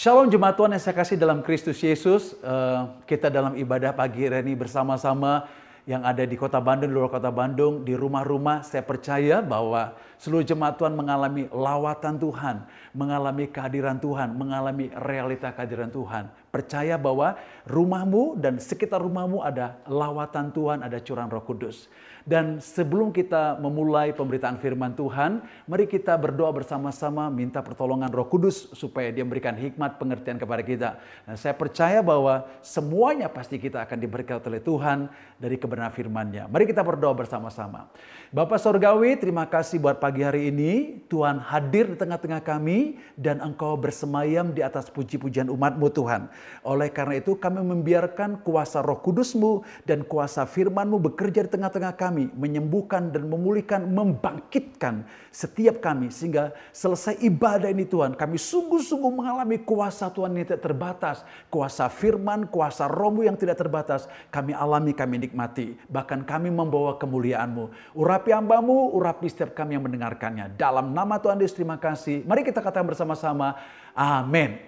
Shalom jemaat Tuhan yang saya kasih dalam Kristus Yesus. Eh, kita dalam ibadah pagi hari ini bersama-sama yang ada di kota Bandung, luar kota Bandung, di rumah-rumah. Saya percaya bahwa seluruh jemaat Tuhan mengalami lawatan Tuhan, mengalami kehadiran Tuhan, mengalami realita kehadiran Tuhan. Percaya bahwa rumahmu dan sekitar rumahmu ada lawatan Tuhan, ada curahan roh kudus. Dan sebelum kita memulai pemberitaan firman Tuhan, mari kita berdoa bersama-sama minta pertolongan Roh Kudus supaya dia memberikan hikmat pengertian kepada kita. Dan saya percaya bahwa semuanya pasti kita akan diberkati oleh Tuhan dari kebenaran firman-Nya. Mari kita berdoa bersama-sama. Bapak Sorgawi, terima kasih buat pagi hari ini. Tuhan hadir di tengah-tengah kami dan Engkau bersemayam di atas puji-pujian umatmu Tuhan. Oleh karena itu kami membiarkan kuasa roh kudusmu dan kuasa firmanmu bekerja di tengah-tengah kami kami menyembuhkan dan memulihkan, membangkitkan setiap kami sehingga selesai ibadah ini Tuhan, kami sungguh-sungguh mengalami kuasa Tuhan yang tidak terbatas, kuasa firman, kuasa rohmu yang tidak terbatas, kami alami, kami nikmati, bahkan kami membawa kemuliaanmu. Urapi hambamu, urapi setiap kami yang mendengarkannya. Dalam nama Tuhan Yesus terima kasih. Mari kita katakan bersama-sama, amin.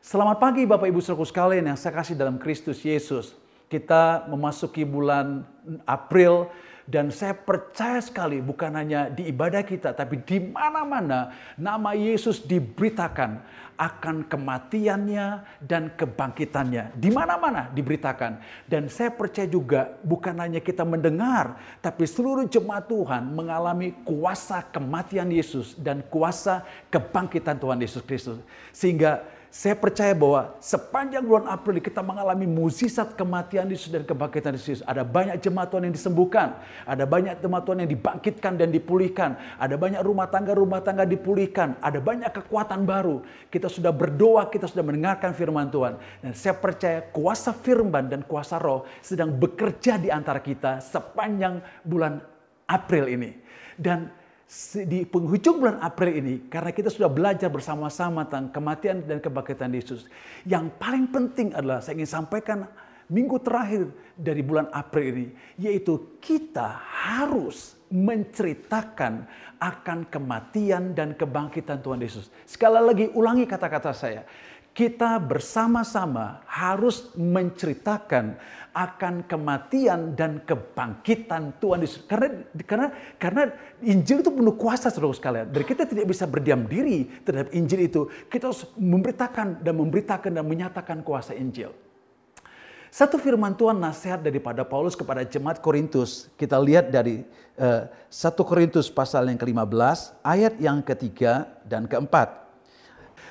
Selamat pagi Bapak Ibu Saudara sekalian yang saya kasih dalam Kristus Yesus. Kita memasuki bulan April dan saya percaya sekali bukan hanya di ibadah kita, tapi di mana-mana nama Yesus diberitakan akan kematiannya dan kebangkitannya. Di mana-mana diberitakan. Dan saya percaya juga bukan hanya kita mendengar, tapi seluruh jemaat Tuhan mengalami kuasa kematian Yesus dan kuasa kebangkitan Tuhan Yesus Kristus. Sehingga saya percaya bahwa sepanjang bulan April kita mengalami mukjizat kematian Yesus dan kebangkitan Yesus. Ada banyak jemaat Tuhan yang disembuhkan, ada banyak jemaat Tuhan yang dibangkitkan dan dipulihkan, ada banyak rumah tangga-rumah tangga dipulihkan, ada banyak kekuatan baru. Kita sudah berdoa, kita sudah mendengarkan firman Tuhan. Dan saya percaya kuasa firman dan kuasa roh sedang bekerja di antara kita sepanjang bulan April ini. Dan di penghujung bulan April ini, karena kita sudah belajar bersama-sama tentang kematian dan kebangkitan Yesus, yang paling penting adalah saya ingin sampaikan minggu terakhir dari bulan April ini, yaitu kita harus menceritakan akan kematian dan kebangkitan Tuhan Yesus. Sekali lagi ulangi kata-kata saya. Kita bersama-sama harus menceritakan akan kematian dan kebangkitan Tuhan Yesus. Karena karena karena Injil itu penuh kuasa saudara sekalian. Dan kita tidak bisa berdiam diri terhadap Injil itu. Kita harus memberitakan dan memberitakan dan menyatakan kuasa Injil. Satu firman Tuhan nasihat daripada Paulus kepada jemaat Korintus. Kita lihat dari uh, eh, 1 Korintus pasal yang ke-15 ayat yang ketiga dan keempat.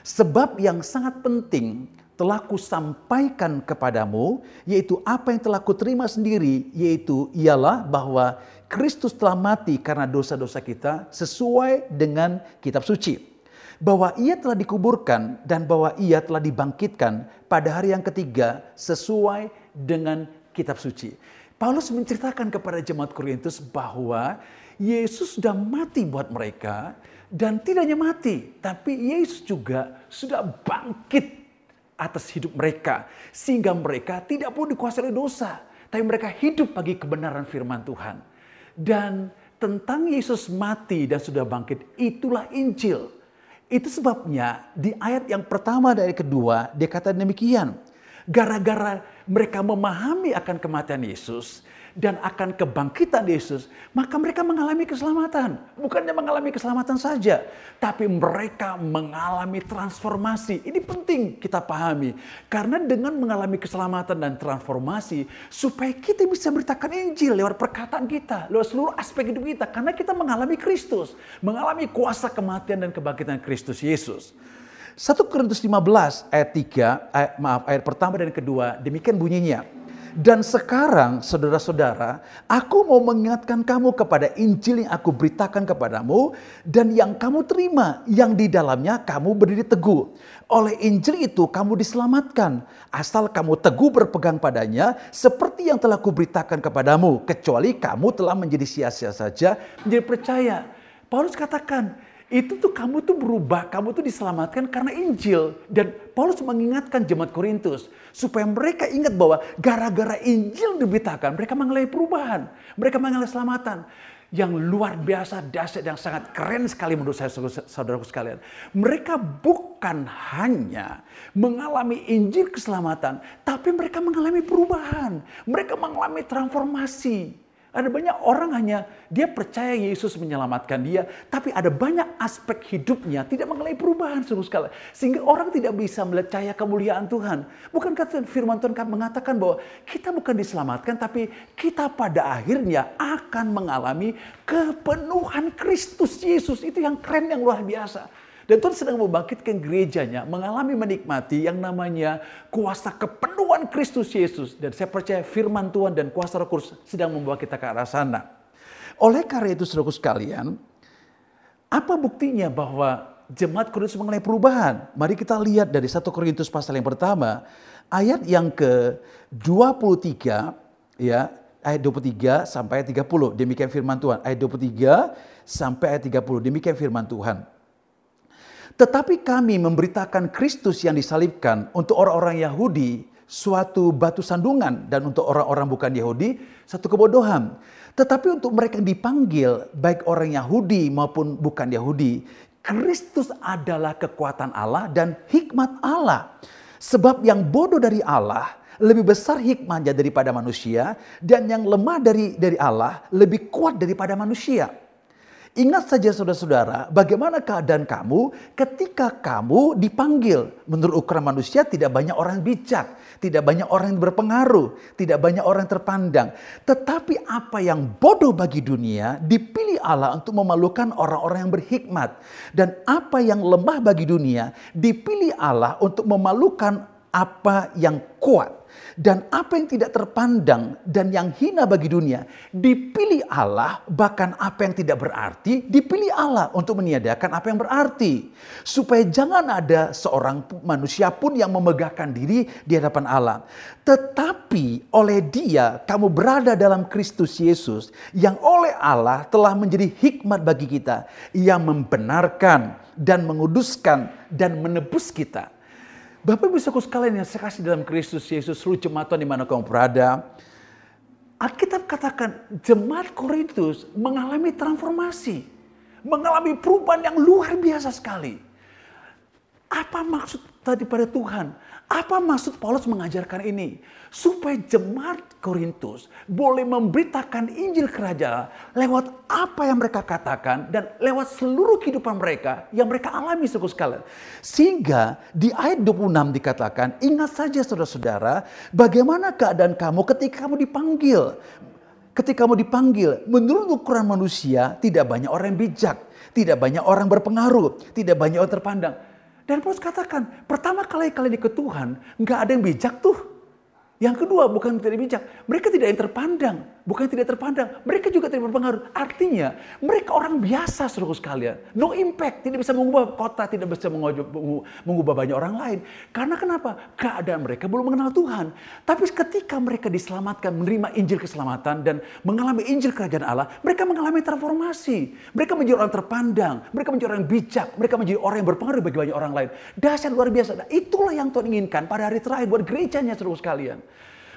Sebab yang sangat penting telah kusampaikan kepadamu, yaitu apa yang telah kuterima sendiri, yaitu ialah bahwa Kristus telah mati karena dosa-dosa kita sesuai dengan kitab suci. Bahwa ia telah dikuburkan dan bahwa ia telah dibangkitkan pada hari yang ketiga sesuai dengan kitab suci. Paulus menceritakan kepada jemaat Korintus bahwa Yesus sudah mati buat mereka dan tidak hanya mati, tapi Yesus juga sudah bangkit atas hidup mereka. Sehingga mereka tidak perlu dikuasai oleh dosa. Tapi mereka hidup bagi kebenaran firman Tuhan. Dan tentang Yesus mati dan sudah bangkit, itulah Injil. Itu sebabnya di ayat yang pertama dari kedua, dia kata demikian. Gara-gara mereka memahami akan kematian Yesus, dan akan kebangkitan Yesus, maka mereka mengalami keselamatan. Bukannya mengalami keselamatan saja, tapi mereka mengalami transformasi. Ini penting kita pahami. Karena dengan mengalami keselamatan dan transformasi, supaya kita bisa beritakan Injil lewat perkataan kita, lewat seluruh aspek hidup kita. Karena kita mengalami Kristus, mengalami kuasa kematian dan kebangkitan Kristus Yesus. 1 Korintus 15 ayat 3, ayat, maaf ayat pertama dan kedua, demikian bunyinya. Dan sekarang saudara-saudara, aku mau mengingatkan kamu kepada Injil yang aku beritakan kepadamu dan yang kamu terima, yang di dalamnya kamu berdiri teguh. Oleh Injil itu kamu diselamatkan, asal kamu teguh berpegang padanya seperti yang telah kuberitakan kepadamu, kecuali kamu telah menjadi sia-sia saja, menjadi percaya. Paulus katakan, itu tuh kamu tuh berubah, kamu tuh diselamatkan karena Injil. Dan Paulus mengingatkan jemaat Korintus supaya mereka ingat bahwa gara-gara Injil diberitakan, mereka mengalami perubahan, mereka mengalami keselamatan. yang luar biasa, dahsyat, yang sangat keren sekali menurut saya saudaraku sekalian. Mereka bukan hanya mengalami Injil keselamatan, tapi mereka mengalami perubahan. Mereka mengalami transformasi. Ada banyak orang hanya dia percaya Yesus menyelamatkan dia, tapi ada banyak aspek hidupnya tidak mengalami perubahan seluruh skala. Sehingga orang tidak bisa melihat cahaya kemuliaan Tuhan. Bukan kata firman Tuhan mengatakan bahwa kita bukan diselamatkan, tapi kita pada akhirnya akan mengalami kepenuhan Kristus Yesus. Itu yang keren, yang luar biasa. Dan Tuhan sedang membangkitkan gerejanya mengalami menikmati yang namanya kuasa kepenuhan Kristus Yesus. Dan saya percaya firman Tuhan dan kuasa roh kudus sedang membawa kita ke arah sana. Oleh karena itu saudaraku sekalian, apa buktinya bahwa jemaat Korintus mengalami perubahan? Mari kita lihat dari 1 Korintus pasal yang pertama, ayat yang ke-23 ya, ayat 23 sampai ayat 30. Demikian firman Tuhan. Ayat 23 sampai ayat 30. Demikian firman Tuhan. Tetapi kami memberitakan Kristus yang disalibkan untuk orang-orang Yahudi suatu batu sandungan dan untuk orang-orang bukan Yahudi satu kebodohan. Tetapi untuk mereka yang dipanggil baik orang Yahudi maupun bukan Yahudi, Kristus adalah kekuatan Allah dan hikmat Allah. Sebab yang bodoh dari Allah lebih besar hikmahnya daripada manusia dan yang lemah dari dari Allah lebih kuat daripada manusia. Ingat saja saudara-saudara, bagaimana keadaan kamu ketika kamu dipanggil. Menurut ukuran manusia tidak banyak orang bijak, tidak banyak orang yang berpengaruh, tidak banyak orang yang terpandang. Tetapi apa yang bodoh bagi dunia dipilih Allah untuk memalukan orang-orang yang berhikmat. Dan apa yang lemah bagi dunia dipilih Allah untuk memalukan apa yang kuat. Dan apa yang tidak terpandang dan yang hina bagi dunia dipilih Allah, bahkan apa yang tidak berarti dipilih Allah untuk meniadakan apa yang berarti. Supaya jangan ada seorang manusia pun yang memegahkan diri di hadapan Allah. Tetapi oleh dia kamu berada dalam Kristus Yesus yang oleh Allah telah menjadi hikmat bagi kita. Yang membenarkan dan menguduskan dan menebus kita Bapak Ibu Saudara sekalian yang saya kasih dalam Kristus Yesus seluruh jemaat di mana kamu berada. Alkitab katakan jemaat Korintus mengalami transformasi. Mengalami perubahan yang luar biasa sekali. Apa maksud tadi pada Tuhan? Apa maksud Paulus mengajarkan ini? Supaya jemaat Korintus boleh memberitakan Injil kerajaan lewat apa yang mereka katakan dan lewat seluruh kehidupan mereka yang mereka alami suku sekalian. Sehingga di ayat 26 dikatakan, ingat saja saudara-saudara bagaimana keadaan kamu ketika kamu dipanggil. Ketika kamu dipanggil, menurut ukuran manusia tidak banyak orang yang bijak. Tidak banyak orang berpengaruh, tidak banyak orang terpandang. Dan Paulus katakan, pertama kali kalian ikut Tuhan, nggak ada yang bijak tuh. Yang kedua, bukan tidak bijak. Mereka tidak yang terpandang. Bukan tidak terpandang. Mereka juga tidak berpengaruh. Artinya, mereka orang biasa seluruh sekalian. No impact. Tidak bisa mengubah kota. Tidak bisa mengubah banyak orang lain. Karena kenapa? Keadaan mereka belum mengenal Tuhan. Tapi ketika mereka diselamatkan, menerima Injil keselamatan dan mengalami Injil kerajaan Allah, mereka mengalami transformasi. Mereka menjadi orang terpandang. Mereka menjadi orang bijak. Mereka menjadi orang yang berpengaruh bagi banyak orang lain. Dahsyat luar biasa. Nah, itulah yang Tuhan inginkan pada hari terakhir buat gerejanya seluruh sekalian.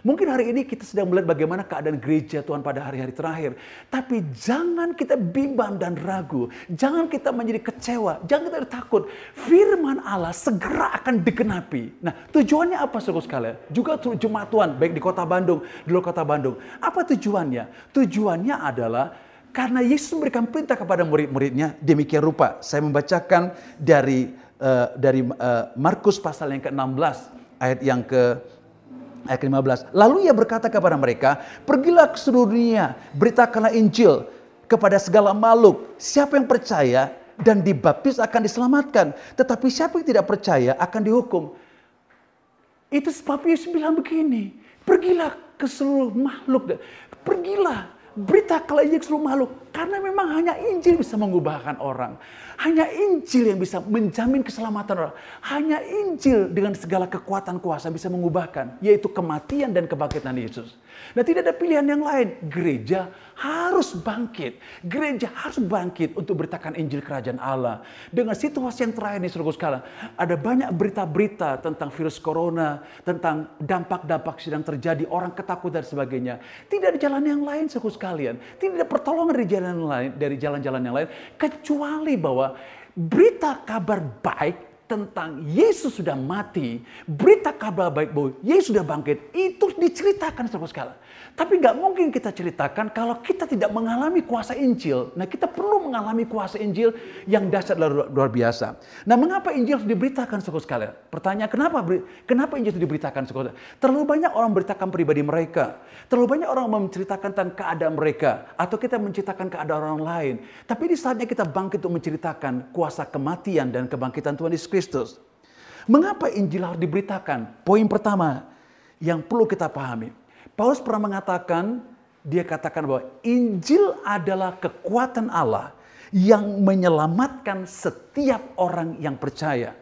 Mungkin hari ini kita sedang melihat bagaimana keadaan gereja Tuhan pada hari-hari terakhir. Tapi jangan kita bimbang dan ragu. Jangan kita menjadi kecewa. Jangan kita takut. Firman Allah segera akan digenapi. Nah tujuannya apa saudara sekalian? Juga jemaat Tuhan baik di kota Bandung, di luar kota Bandung. Apa tujuannya? Tujuannya adalah karena Yesus memberikan perintah kepada murid-muridnya demikian rupa. Saya membacakan dari uh, dari uh, Markus pasal yang ke-16 ayat yang ke Ayat 15. Lalu ia berkata kepada mereka, pergilah ke seluruh dunia, beritakanlah Injil kepada segala makhluk. Siapa yang percaya dan dibaptis akan diselamatkan. Tetapi siapa yang tidak percaya akan dihukum. Itu sebab Yesus bilang begini, pergilah ke seluruh makhluk. Pergilah, beritakanlah Injil ke seluruh makhluk. Karena memang hanya Injil bisa mengubahkan orang. Hanya Injil yang bisa menjamin keselamatan orang. Hanya Injil dengan segala kekuatan kuasa bisa mengubahkan. Yaitu kematian dan kebangkitan Yesus. Nah tidak ada pilihan yang lain. Gereja harus bangkit. Gereja harus bangkit untuk beritakan Injil kerajaan Allah. Dengan situasi yang terakhir ini seluruh sekalian. Ada banyak berita-berita tentang virus corona. Tentang dampak-dampak sedang terjadi. Orang ketakutan dan sebagainya. Tidak ada jalan yang lain seluruh sekalian. Tidak ada pertolongan di dari jalan-jalan yang lain, kecuali bahwa berita kabar baik tentang Yesus sudah mati, berita kabar baik bahwa Yesus sudah bangkit, itu diceritakan saudara sekalian. Tapi nggak mungkin kita ceritakan kalau kita tidak mengalami kuasa Injil. Nah kita perlu mengalami kuasa Injil yang dahsyat luar, biasa. Nah mengapa Injil harus diberitakan saudara sekalian? Pertanyaan kenapa kenapa Injil itu diberitakan saudara? Terlalu banyak orang memberitakan pribadi mereka. Terlalu banyak orang menceritakan tentang keadaan mereka. Atau kita menceritakan keadaan orang lain. Tapi di saatnya kita bangkit untuk menceritakan kuasa kematian dan kebangkitan Tuhan Yesus Kristus. Mengapa Injil harus diberitakan? Poin pertama yang perlu kita pahami Paulus pernah mengatakan, dia katakan bahwa Injil adalah kekuatan Allah yang menyelamatkan setiap orang yang percaya.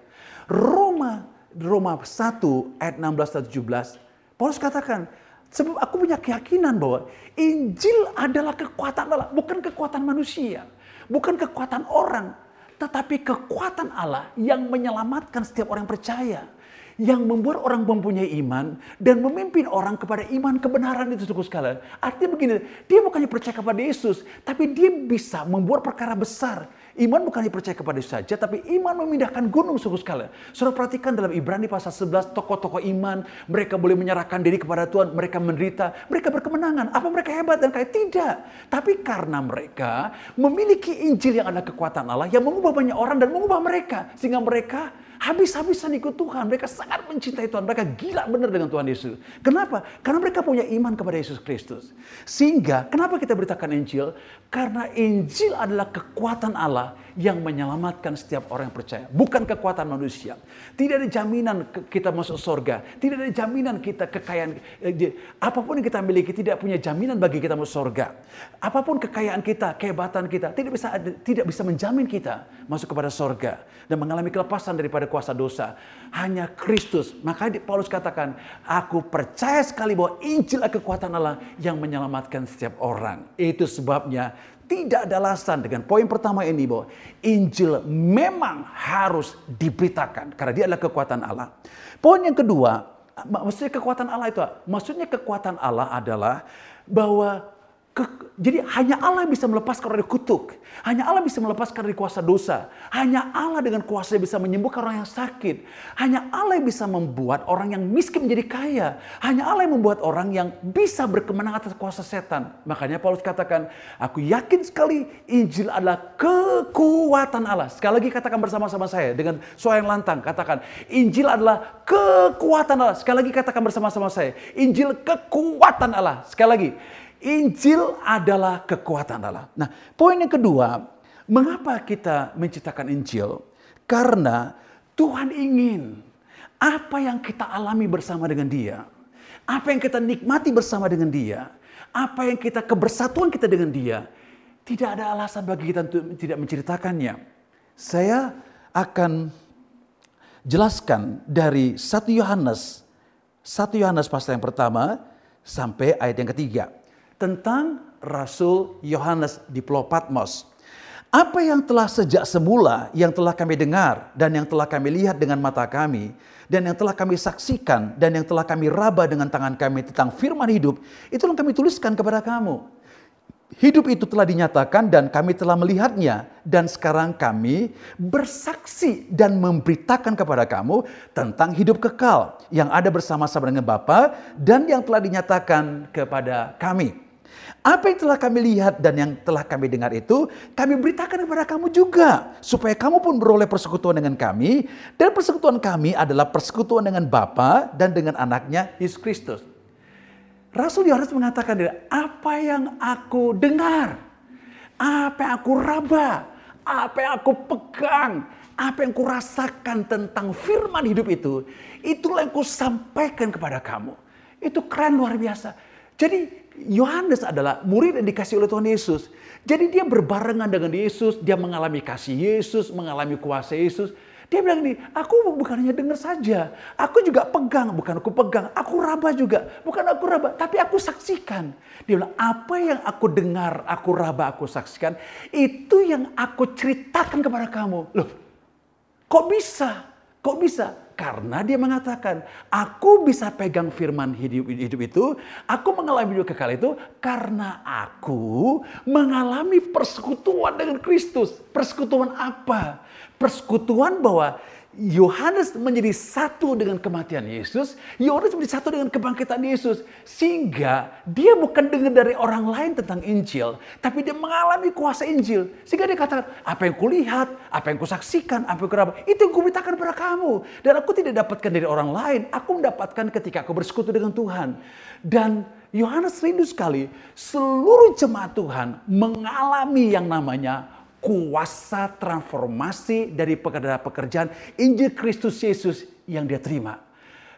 Roma Roma 1 ayat 16 17 Paulus katakan, sebab aku punya keyakinan bahwa Injil adalah kekuatan Allah, bukan kekuatan manusia, bukan kekuatan orang, tetapi kekuatan Allah yang menyelamatkan setiap orang yang percaya yang membuat orang mempunyai iman dan memimpin orang kepada iman kebenaran itu suku sekalian. Artinya begini, dia bukannya percaya kepada Yesus, tapi dia bisa membuat perkara besar. Iman bukannya percaya kepada Yesus saja, tapi iman memindahkan gunung suku sekalian. Saudara perhatikan dalam Ibrani pasal 11, tokoh-tokoh iman, mereka boleh menyerahkan diri kepada Tuhan, mereka menderita, mereka berkemenangan. Apa mereka hebat dan kaya? Tidak. Tapi karena mereka memiliki Injil yang ada kekuatan Allah, yang mengubah banyak orang dan mengubah mereka. Sehingga mereka habis-habisan ikut Tuhan. Mereka sangat mencintai Tuhan. Mereka gila benar dengan Tuhan Yesus. Kenapa? Karena mereka punya iman kepada Yesus Kristus. Sehingga kenapa kita beritakan Injil? Karena Injil adalah kekuatan Allah yang menyelamatkan setiap orang yang percaya. Bukan kekuatan manusia. Tidak ada jaminan kita masuk surga. Tidak ada jaminan kita kekayaan. Eh, apa pun yang kita miliki tidak punya jaminan bagi kita masuk surga. Apa pun kekayaan kita, kehebatan kita, tidak bisa tidak bisa menjamin kita masuk kepada surga dan mengalami kelepasan daripada kuasa dosa. Hanya Kristus. Maka Paulus katakan, aku percaya sekali bahwa Injil adalah kekuatan Allah yang menyelamatkan setiap orang. Itu sebabnya tidak ada alasan dengan poin pertama ini bahwa Injil memang harus diberitakan karena dia adalah kekuatan Allah. Poin yang kedua, maksudnya kekuatan Allah itu, maksudnya kekuatan Allah adalah bahwa ke, jadi hanya Allah yang bisa melepaskan orang kutuk. Hanya Allah bisa melepaskan dari kuasa dosa. Hanya Allah dengan kuasa bisa menyembuhkan orang yang sakit. Hanya Allah yang bisa membuat orang yang miskin menjadi kaya. Hanya Allah yang membuat orang yang bisa berkemenangan atas kuasa setan. Makanya Paulus katakan, aku yakin sekali Injil adalah kekuatan Allah. Sekali lagi katakan bersama-sama saya dengan suara yang lantang. Katakan, Injil adalah kekuatan Allah. Sekali lagi katakan bersama-sama saya. Injil kekuatan Allah. Sekali lagi. Injil adalah kekuatan Allah. Nah, poin yang kedua, mengapa kita menciptakan Injil? Karena Tuhan ingin apa yang kita alami bersama dengan Dia, apa yang kita nikmati bersama dengan Dia, apa yang kita kebersatuan kita dengan Dia, tidak ada alasan bagi kita untuk tidak menceritakannya. Saya akan jelaskan dari 1 Yohanes 1 Yohanes pasal yang pertama sampai ayat yang ketiga tentang Rasul Yohanes di Pulau Patmos. Apa yang telah sejak semula, yang telah kami dengar, dan yang telah kami lihat dengan mata kami, dan yang telah kami saksikan, dan yang telah kami raba dengan tangan kami tentang firman hidup, itulah kami tuliskan kepada kamu. Hidup itu telah dinyatakan dan kami telah melihatnya. Dan sekarang kami bersaksi dan memberitakan kepada kamu tentang hidup kekal yang ada bersama-sama dengan Bapa dan yang telah dinyatakan kepada kami. Apa yang telah kami lihat dan yang telah kami dengar itu, kami beritakan kepada kamu juga. Supaya kamu pun beroleh persekutuan dengan kami. Dan persekutuan kami adalah persekutuan dengan Bapa dan dengan anaknya Yesus Kristus. Rasul Yohanes mengatakan, apa yang aku dengar, apa yang aku raba, apa yang aku pegang, apa yang aku rasakan tentang firman hidup itu, itulah yang aku sampaikan kepada kamu. Itu keren luar biasa. Jadi Yohanes adalah murid yang dikasih oleh Tuhan Yesus. Jadi dia berbarengan dengan Yesus, dia mengalami kasih Yesus, mengalami kuasa Yesus. Dia bilang ini, aku bukan hanya dengar saja, aku juga pegang, bukan aku pegang, aku raba juga, bukan aku raba, tapi aku saksikan. Dia bilang, apa yang aku dengar, aku raba, aku saksikan, itu yang aku ceritakan kepada kamu. Loh, kok bisa? Kok bisa? Karena dia mengatakan, aku bisa pegang firman hidup, hidup itu, aku mengalami hidup kekal itu karena aku mengalami persekutuan dengan Kristus. Persekutuan apa? Persekutuan bahwa Yohanes menjadi satu dengan kematian Yesus, Yohanes menjadi satu dengan kebangkitan Yesus. Sehingga dia bukan dengar dari orang lain tentang Injil, tapi dia mengalami kuasa Injil. Sehingga dia katakan, apa yang kulihat, apa yang kusaksikan, apa yang kuraba, itu yang kuberitakan kepada kamu. Dan aku tidak dapatkan dari orang lain, aku mendapatkan ketika aku bersekutu dengan Tuhan. Dan Yohanes rindu sekali seluruh jemaat Tuhan mengalami yang namanya kuasa transformasi dari pekerjaan Injil Kristus Yesus yang dia terima.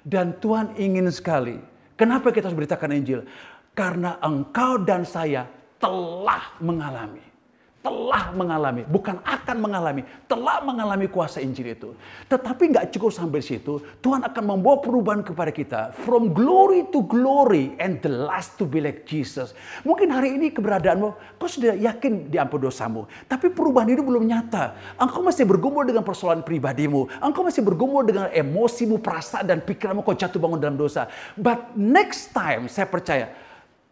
Dan Tuhan ingin sekali. Kenapa kita harus beritakan Injil? Karena engkau dan saya telah mengalami telah mengalami, bukan akan mengalami, telah mengalami kuasa Injil itu. Tetapi nggak cukup sampai situ, Tuhan akan membawa perubahan kepada kita. From glory to glory and the last to be like Jesus. Mungkin hari ini keberadaanmu, kau sudah yakin diampun dosamu. Tapi perubahan itu belum nyata. Engkau masih bergumul dengan persoalan pribadimu. Engkau masih bergumul dengan emosimu, perasaan dan pikiranmu kau jatuh bangun dalam dosa. But next time, saya percaya,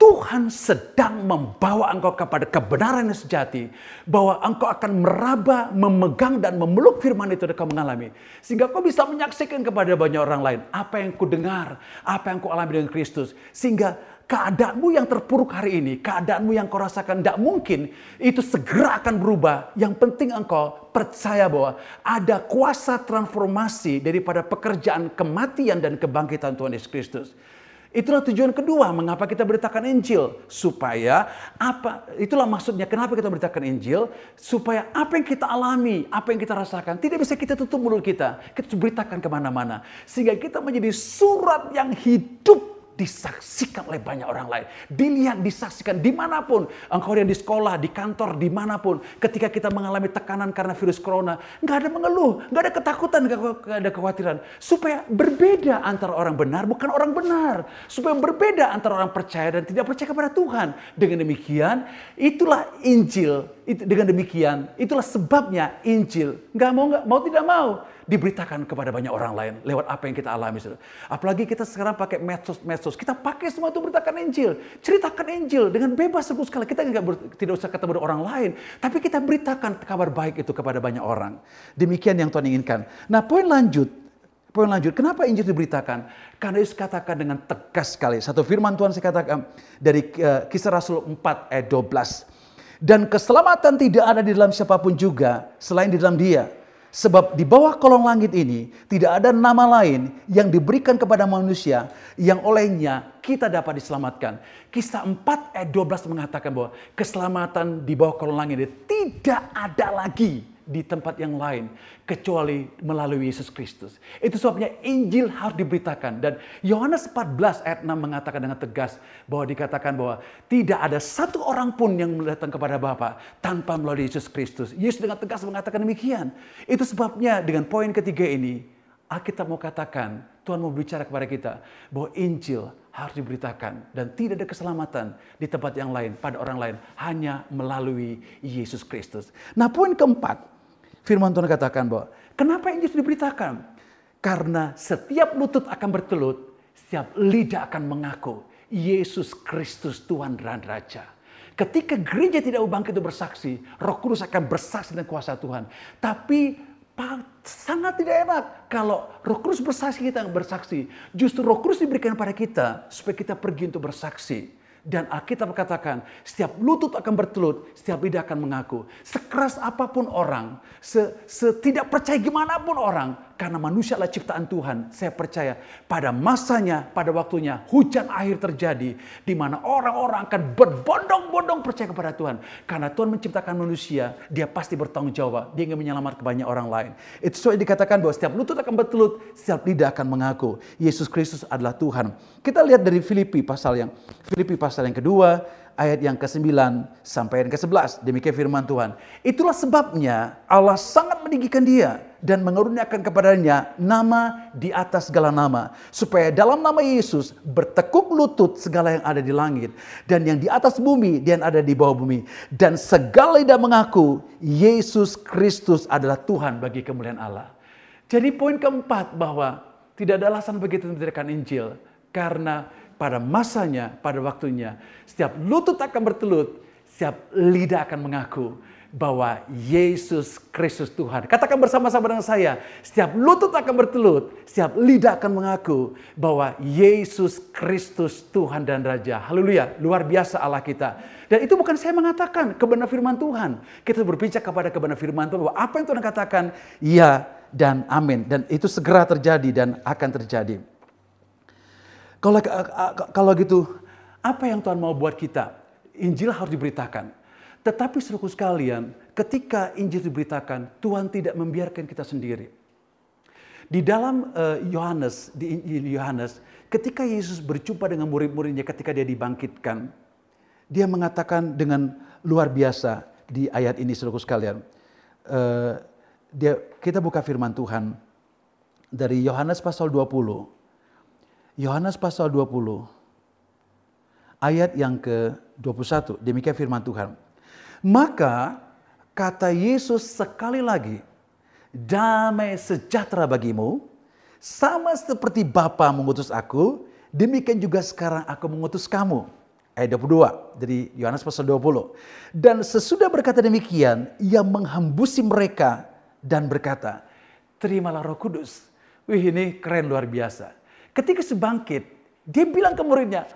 Tuhan sedang membawa engkau kepada kebenaran yang sejati. Bahwa engkau akan meraba, memegang dan memeluk firman itu dan kau mengalami. Sehingga kau bisa menyaksikan kepada banyak orang lain. Apa yang ku dengar, apa yang ku alami dengan Kristus. Sehingga keadaanmu yang terpuruk hari ini, keadaanmu yang kau rasakan tidak mungkin, itu segera akan berubah. Yang penting engkau percaya bahwa ada kuasa transformasi daripada pekerjaan kematian dan kebangkitan Tuhan Yesus Kristus. Itulah tujuan kedua mengapa kita beritakan Injil. Supaya apa itulah maksudnya kenapa kita beritakan Injil. Supaya apa yang kita alami, apa yang kita rasakan tidak bisa kita tutup mulut kita, kita beritakan ke mana-mana. Sehingga kita menjadi surat yang hidup disaksikan oleh banyak orang lain. Dilihat, disaksikan di mana pun. Engkau yang di sekolah, di kantor, di mana pun. Ketika kita mengalami tekanan karena virus corona, nggak ada mengeluh, nggak ada ketakutan, nggak ada kekhawatiran. Supaya berbeda antara orang benar, bukan orang benar. Supaya berbeda antara orang percaya dan tidak percaya kepada Tuhan. Dengan demikian, itulah Injil. Dengan demikian, itulah sebabnya Injil. Nggak mau, nggak mau tidak mau diberitakan kepada banyak orang lain lewat apa yang kita alami. Apalagi kita sekarang pakai medsos-medsos, kita pakai semua itu beritakan Injil, ceritakan Injil dengan bebas sebut sekali. Kita nggak tidak usah ketemu orang lain, tapi kita beritakan kabar baik itu kepada banyak orang. Demikian yang Tuhan inginkan. Nah, poin lanjut, poin lanjut, kenapa Injil diberitakan? Karena Yesus katakan dengan tegas sekali. Satu firman Tuhan saya katakan dari uh, kisah Rasul 4 ayat 12. Dan keselamatan tidak ada di dalam siapa pun juga selain di dalam dia Sebab di bawah kolong langit ini tidak ada nama lain yang diberikan kepada manusia yang olehnya kita dapat diselamatkan. Kisah 4 ayat 12 mengatakan bahwa keselamatan di bawah kolong langit ini tidak ada lagi di tempat yang lain kecuali melalui Yesus Kristus. Itu sebabnya Injil harus diberitakan dan Yohanes 14 ayat 6 mengatakan dengan tegas bahwa dikatakan bahwa tidak ada satu orang pun yang datang kepada Bapa tanpa melalui Yesus Kristus. Yesus dengan tegas mengatakan demikian. Itu sebabnya dengan poin ketiga ini Alkitab mau katakan, Tuhan mau bicara kepada kita bahwa Injil harus diberitakan dan tidak ada keselamatan di tempat yang lain pada orang lain hanya melalui Yesus Kristus. Nah, poin keempat, Firman Tuhan katakan bahwa kenapa ini diberitakan? Karena setiap lutut akan bertelut, setiap lidah akan mengaku Yesus Kristus Tuhan dan Raja. Ketika gereja tidak bangkit itu bersaksi, Roh Kudus akan bersaksi dengan kuasa Tuhan. Tapi sangat tidak enak kalau Roh Kudus bersaksi kita bersaksi. Justru Roh Kudus diberikan pada kita supaya kita pergi untuk bersaksi. Dan Alkitab katakan, setiap lutut akan bertelut, setiap lidah akan mengaku. Sekeras apa pun orang, setidak percaya gimana pun orang, karena manusia adalah ciptaan Tuhan. Saya percaya pada masanya, pada waktunya hujan akhir terjadi di mana orang-orang akan berbondong-bondong percaya kepada Tuhan. Karena Tuhan menciptakan manusia, dia pasti bertanggung jawab. Dia ingin menyelamatkan banyak orang lain. Itu soal dikatakan bahwa setiap lutut akan bertelut, setiap lidah akan mengaku Yesus Kristus adalah Tuhan. Kita lihat dari Filipi pasal yang Filipi pasal yang kedua, ayat yang ke-9 sampai yang ke-11. Demikian firman Tuhan. Itulah sebabnya Allah sangat meninggikan dia dan mengeruniakan kepadanya nama di atas segala nama. Supaya dalam nama Yesus bertekuk lutut segala yang ada di langit. Dan yang di atas bumi dan ada di bawah bumi. Dan segala lidah mengaku Yesus Kristus adalah Tuhan bagi kemuliaan Allah. Jadi poin keempat bahwa tidak ada alasan bagi kita Injil. Karena pada masanya, pada waktunya, setiap lutut akan bertelut, setiap lidah akan mengaku bahwa Yesus Kristus Tuhan. Katakan bersama-sama dengan saya, setiap lutut akan bertelut, setiap lidah akan mengaku bahwa Yesus Kristus Tuhan dan Raja. Haleluya, luar biasa Allah kita. Dan itu bukan saya mengatakan kebenaran firman Tuhan. Kita berbicara kepada kebenaran firman Tuhan bahwa apa yang Tuhan katakan, ya dan amin. Dan itu segera terjadi dan akan terjadi. Kalau kalau gitu, apa yang Tuhan mau buat kita? Injil harus diberitakan. Tetapi seluruh sekalian, ketika Injil diberitakan, Tuhan tidak membiarkan kita sendiri. Di dalam eh, Yohanes, uh, di Injil Yohanes, ketika Yesus berjumpa dengan murid-muridnya ketika dia dibangkitkan, dia mengatakan dengan luar biasa di ayat ini seluruh sekalian. Uh, dia, kita buka firman Tuhan dari Yohanes pasal 20. Yohanes pasal 20 ayat yang ke-21. Demikian firman Tuhan. Maka kata Yesus sekali lagi, damai sejahtera bagimu, sama seperti Bapa mengutus aku, demikian juga sekarang aku mengutus kamu. Ayat 22 dari Yohanes pasal 20. Dan sesudah berkata demikian, ia menghambusi mereka dan berkata, terimalah roh kudus. Wih ini keren luar biasa. Ketika sebangkit, dia bilang ke muridnya,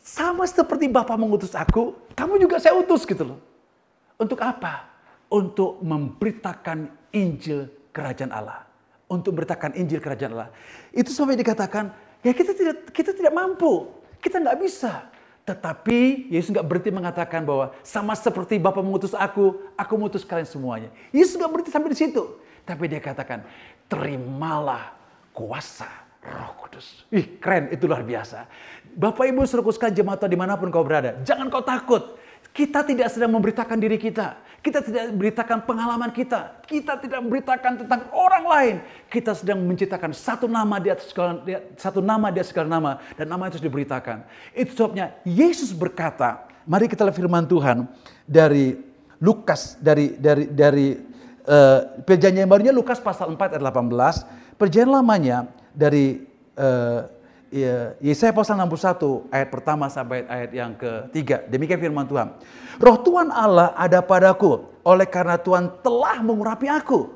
sama seperti Bapak mengutus aku, kamu juga saya utus gitu loh. Untuk apa? Untuk memberitakan Injil Kerajaan Allah. Untuk memberitakan Injil Kerajaan Allah. Itu sampai dikatakan, ya kita tidak kita tidak mampu. Kita nggak bisa. Tetapi Yesus nggak berhenti mengatakan bahwa sama seperti Bapa mengutus aku, aku mengutus kalian semuanya. Yesus nggak berhenti sampai di situ. Tapi dia katakan, terimalah kuasa Roh Kudus. Ih, keren, itu luar biasa. Bapak Ibu suruh sekalian jemaat di mana pun kau berada, jangan kau takut. Kita tidak sedang memberitakan diri kita. Kita tidak memberitakan pengalaman kita. Kita tidak memberitakan tentang orang lain. Kita sedang menciptakan satu nama di atas segala, satu nama di atas segala nama dan nama itu diberitakan. Itu sebabnya Yesus berkata, mari kita lihat firman Tuhan dari Lukas dari dari dari uh, perjanjian barunya Lukas pasal 4 ayat 18, perjanjian lamanya dari uh, Ya, Yesaya pasal 61 ayat pertama sampai ayat yang ketiga. Demikian firman Tuhan. Roh Tuhan Allah ada padaku oleh karena Tuhan telah mengurapi aku.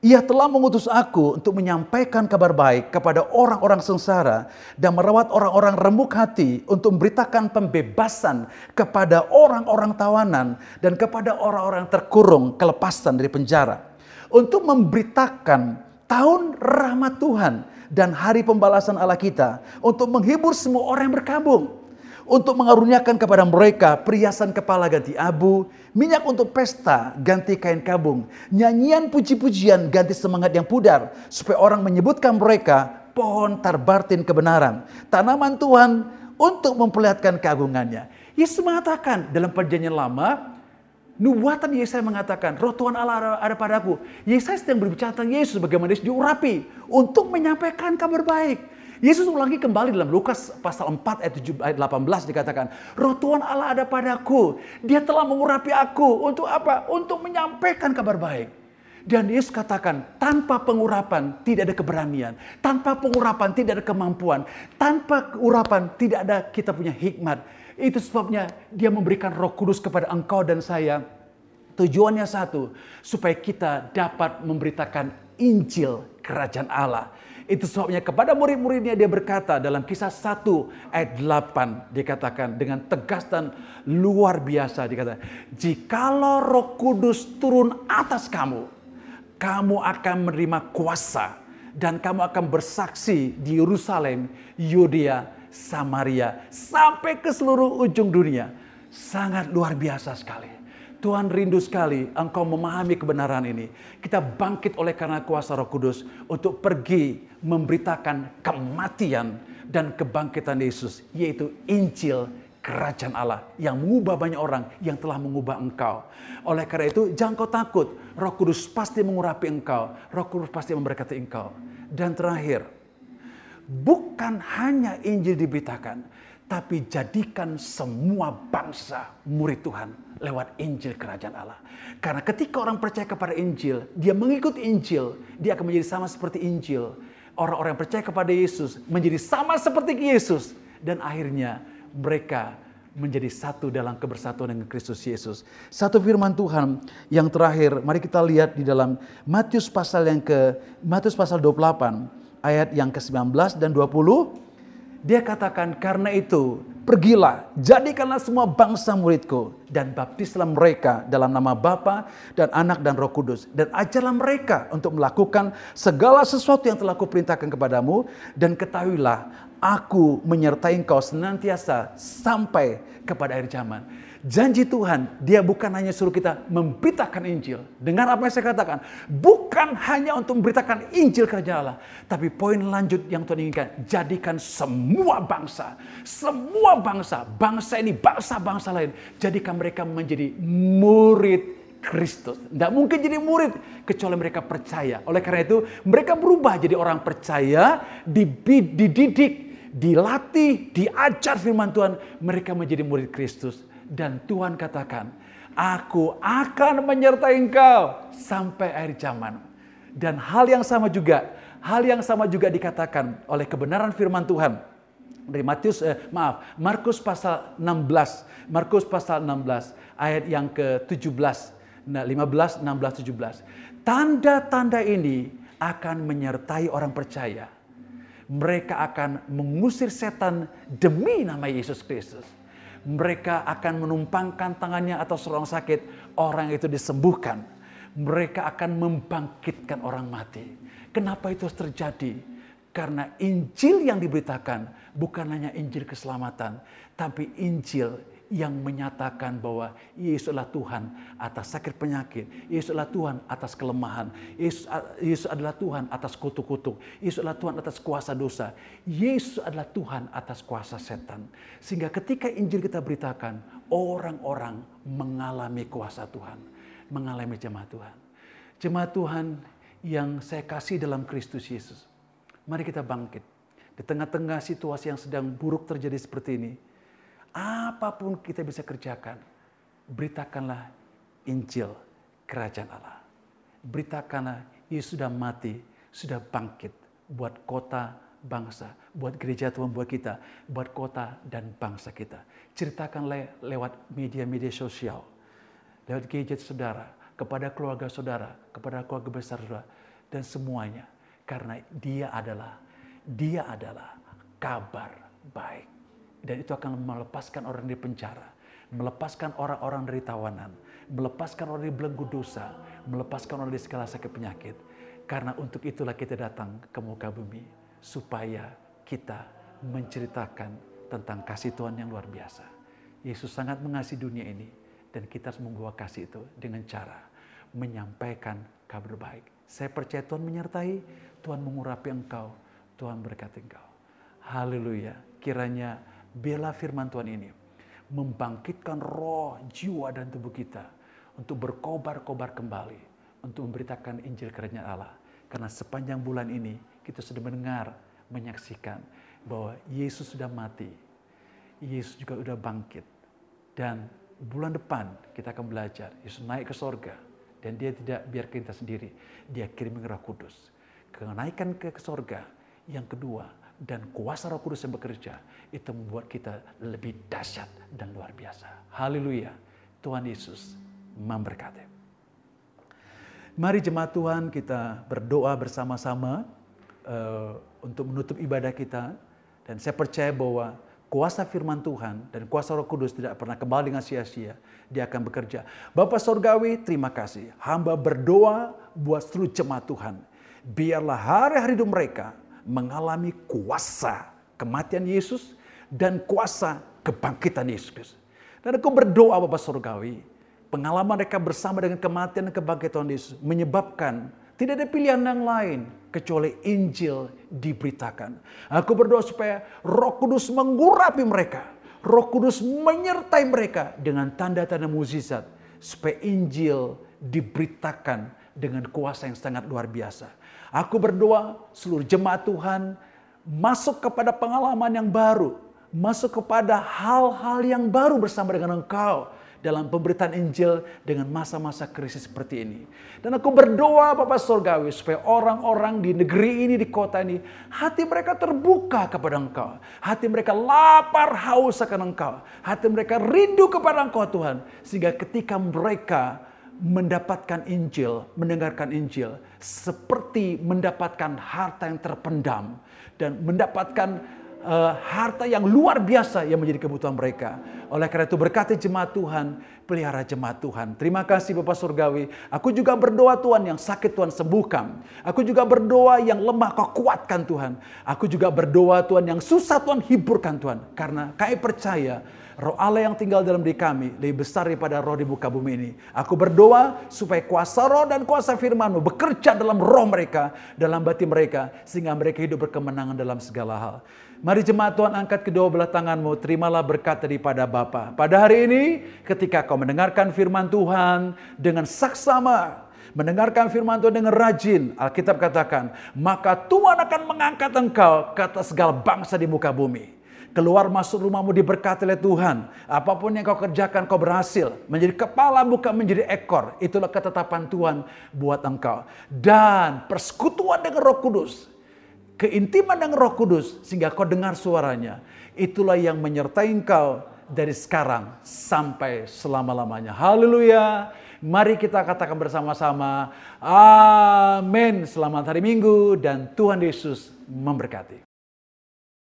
Ia telah mengutus aku untuk menyampaikan kabar baik kepada orang-orang sengsara dan merawat orang-orang remuk hati untuk memberitakan pembebasan kepada orang-orang tawanan dan kepada orang-orang terkurung kelepasan dari penjara. Untuk memberitakan tahun rahmat Tuhan dan hari pembalasan Allah kita untuk menghibur semua orang yang berkabung. Untuk mengaruniakan kepada mereka perhiasan kepala ganti abu, minyak untuk pesta ganti kain kabung, nyanyian puji-pujian ganti semangat yang pudar, supaya orang menyebutkan mereka pohon tarbartin kebenaran, tanaman Tuhan untuk memperlihatkan keagungannya. Yesus mengatakan dalam perjanjian lama, Nubuatan Yesaya mengatakan, roh Tuhan Allah ada, padaku. Yesaya sedang berbicara tentang Yesus bagaimana Yesus diurapi untuk menyampaikan kabar baik. Yesus ulangi kembali dalam Lukas pasal 4 ayat 7 ayat 18 dikatakan, "Roh Tuhan Allah ada padaku. Dia telah mengurapi aku untuk apa? Untuk menyampaikan kabar baik." Dan Yesus katakan, tanpa pengurapan tidak ada keberanian, tanpa pengurapan tidak ada kemampuan, tanpa urapan tidak ada kita punya hikmat. Itu sebabnya dia memberikan roh kudus kepada engkau dan saya. Tujuannya satu, supaya kita dapat memberitakan Injil Kerajaan Allah. Itu sebabnya kepada murid-muridnya dia berkata dalam kisah 1 ayat 8 dikatakan dengan tegas dan luar biasa dikatakan. Jikalau roh kudus turun atas kamu, kamu akan menerima kuasa dan kamu akan bersaksi di Yerusalem, Yudea, Samaria, sampai ke seluruh ujung dunia. Sangat luar biasa sekali. Tuhan rindu sekali engkau memahami kebenaran ini. Kita bangkit oleh karena kuasa roh kudus untuk pergi memberitakan kematian dan kebangkitan Yesus. Yaitu Injil kerajaan Allah yang mengubah banyak orang yang telah mengubah engkau. Oleh karena itu jangan kau takut. Roh kudus pasti mengurapi engkau. Roh kudus pasti memberkati engkau. Dan terakhir, bukan hanya Injil diberitakan, tapi jadikan semua bangsa murid Tuhan lewat Injil Kerajaan Allah. Karena ketika orang percaya kepada Injil, dia mengikuti Injil, dia akan menjadi sama seperti Injil. Orang-orang yang percaya kepada Yesus menjadi sama seperti Yesus. Dan akhirnya mereka menjadi satu dalam kebersatuan dengan Kristus Yesus. Satu firman Tuhan yang terakhir, mari kita lihat di dalam Matius pasal yang ke Matius pasal 28 ayat yang ke-19 dan 20 dia katakan, karena itu pergilah, jadikanlah semua bangsa muridku. Dan baptislah mereka dalam nama Bapa dan Anak dan Roh Kudus. Dan ajarlah mereka untuk melakukan segala sesuatu yang telah kuperintahkan kepadamu. Dan ketahuilah, aku menyertai engkau senantiasa sampai kepada akhir zaman. Janji Tuhan, dia bukan hanya suruh kita memberitakan Injil. Dengar apa yang saya katakan. Bukan hanya untuk memberitakan Injil kerajaan Allah. Tapi poin lanjut yang Tuhan inginkan. Jadikan semua bangsa. Semua bangsa. Bangsa ini, bangsa-bangsa lain. Jadikan mereka menjadi murid Kristus. Tidak mungkin jadi murid kecuali mereka percaya. Oleh karena itu mereka berubah jadi orang percaya, dididik, dilatih, diajar firman Tuhan. Mereka menjadi murid Kristus dan Tuhan katakan, Aku akan menyertai engkau sampai akhir zaman. Dan hal yang sama juga, hal yang sama juga dikatakan oleh kebenaran firman Tuhan. Dari Matius eh, maaf Markus pasal 16 Markus pasal 16 ayat yang ke-17 nah 15 16 17 tanda-tanda ini akan menyertai orang percaya. Mereka akan mengusir setan demi nama Yesus Kristus mereka akan menumpangkan tangannya atas orang sakit, orang itu disembuhkan. Mereka akan membangkitkan orang mati. Kenapa itu terjadi? Karena Injil yang diberitakan bukan hanya Injil keselamatan, tapi Injil yang menyatakan bahwa Yesus adalah Tuhan atas sakit penyakit. Yesus adalah Tuhan atas kelemahan. Yesus, Yesus adalah Tuhan atas kutuk-kutuk. Yesus adalah Tuhan atas kuasa dosa. Yesus adalah Tuhan atas kuasa setan. Sehingga ketika Injil kita beritakan, orang-orang mengalami kuasa Tuhan. Mengalami jemaat Tuhan. Jemaat Tuhan yang saya kasih dalam Kristus Yesus. Mari kita bangkit. Di tengah-tengah situasi yang sedang buruk terjadi seperti ini, Apa pun kita bisa kerjakan, beritakanlah Injil Kerajaan Allah. Beritakanlah Yesus sudah mati, sudah bangkit buat kota bangsa, buat gereja Tuhan buat kita, buat kota dan bangsa kita. Ceritakan le lewat media-media sosial, lewat gadget saudara, kepada keluarga saudara, kepada keluarga besar saudara, dan semuanya. Karena dia adalah, dia adalah kabar baik. Dan itu akan melepaskan orang dari penjara, melepaskan orang-orang dari tawanan, melepaskan orang dari belenggu dosa, melepaskan orang dari segala sakit penyakit. Karena untuk itulah kita datang ke muka bumi, supaya kita menceritakan tentang kasih Tuhan yang luar biasa. Yesus sangat mengasihi dunia ini, dan kita harus membawa kasih itu dengan cara menyampaikan kabar baik. Saya percaya Tuhan menyertai, Tuhan mengurapi engkau, Tuhan berkati engkau. Haleluya. Kiranya Bela firman Tuhan ini membangkitkan roh, jiwa, dan tubuh kita untuk berkobar-kobar kembali untuk memberitakan Injil kerajaan Allah. Karena sepanjang bulan ini kita sudah mendengar, menyaksikan bahwa Yesus sudah mati. Yesus juga sudah bangkit. Dan bulan depan kita akan belajar Yesus naik ke sorga. Dan dia tidak biar kita sendiri. Dia kirim roh kudus. Kenaikan ke sorga. Yang kedua, dan kuasa Roh Kudus yang bekerja itu membuat kita lebih dahsyat dan luar biasa. Haleluya. Tuhan Yesus memberkati. Mari jemaat Tuhan kita berdoa bersama-sama uh, untuk menutup ibadah kita dan saya percaya bahwa kuasa firman Tuhan dan kuasa Roh Kudus tidak pernah kembali dengan sia-sia. Dia akan bekerja. Bapak Sorgawi, terima kasih. Hamba berdoa buat seluruh jemaat Tuhan. Biarlah hari-hari hidup mereka mengalami kuasa kematian Yesus dan kuasa kebangkitan Yesus. Dan aku berdoa Bapak Surgawi, pengalaman mereka bersama dengan kematian dan kebangkitan Yesus menyebabkan tidak ada pilihan yang lain kecuali Injil diberitakan. Aku berdoa supaya Roh Kudus mengurapi mereka. Roh Kudus menyertai mereka dengan tanda-tanda mukjizat supaya Injil diberitakan dengan kuasa yang sangat luar biasa. Aku berdoa seluruh jemaat Tuhan masuk kepada pengalaman yang baru. masuk kepada hal-hal yang baru bersama dengan engkau dalam pemberitaan Injil dengan masa-masa krisis seperti ini. Dan aku berdoa Bapak Surgawi supaya orang-orang di negeri ini, di kota ini, hati mereka terbuka kepada Engkau. Hati mereka lapar haus akan Engkau. Hati mereka rindu kepada Engkau Tuhan. Sehingga ketika mereka mendapatkan Injil, mendengarkan Injil, seperti mendapatkan harta yang terpendam dan mendapatkan uh, harta yang luar biasa yang menjadi kebutuhan mereka. Oleh karena itu berkati jemaat Tuhan, pelihara jemaat Tuhan. Terima kasih Bapak Surgawi. Aku juga berdoa Tuhan yang sakit Tuhan sembuhkan. Aku juga berdoa yang lemah kau kuatkan Tuhan. Aku juga berdoa Tuhan yang susah Tuhan hiburkan Tuhan. Karena kami percaya Roh Allah yang tinggal dalam diri kami lebih besar daripada roh di muka bumi ini. Aku berdoa supaya kuasa roh dan kuasa firmanmu bekerja dalam roh mereka, dalam batin mereka, sehingga mereka hidup berkemenangan dalam segala hal. Mari jemaat Tuhan angkat kedua belah tanganmu, terimalah berkat daripada Bapa. Pada hari ini, ketika kau mendengarkan firman Tuhan dengan saksama, mendengarkan firman Tuhan dengan rajin, Alkitab katakan, maka Tuhan akan mengangkat engkau ke atas segala bangsa di muka bumi. Keluar masuk rumahmu diberkati oleh Tuhan. Apa pun yang kau kerjakan kau berhasil. Menjadi kepala bukan menjadi ekor. Itulah ketetapan Tuhan buat engkau. Dan persekutuan dengan roh kudus. Keintiman dengan roh kudus. Sehingga kau dengar suaranya. Itulah yang menyertai engkau dari sekarang sampai selama-lamanya. Haleluya. Mari kita katakan bersama-sama. Amin. Selamat hari Minggu dan Tuhan Yesus memberkati.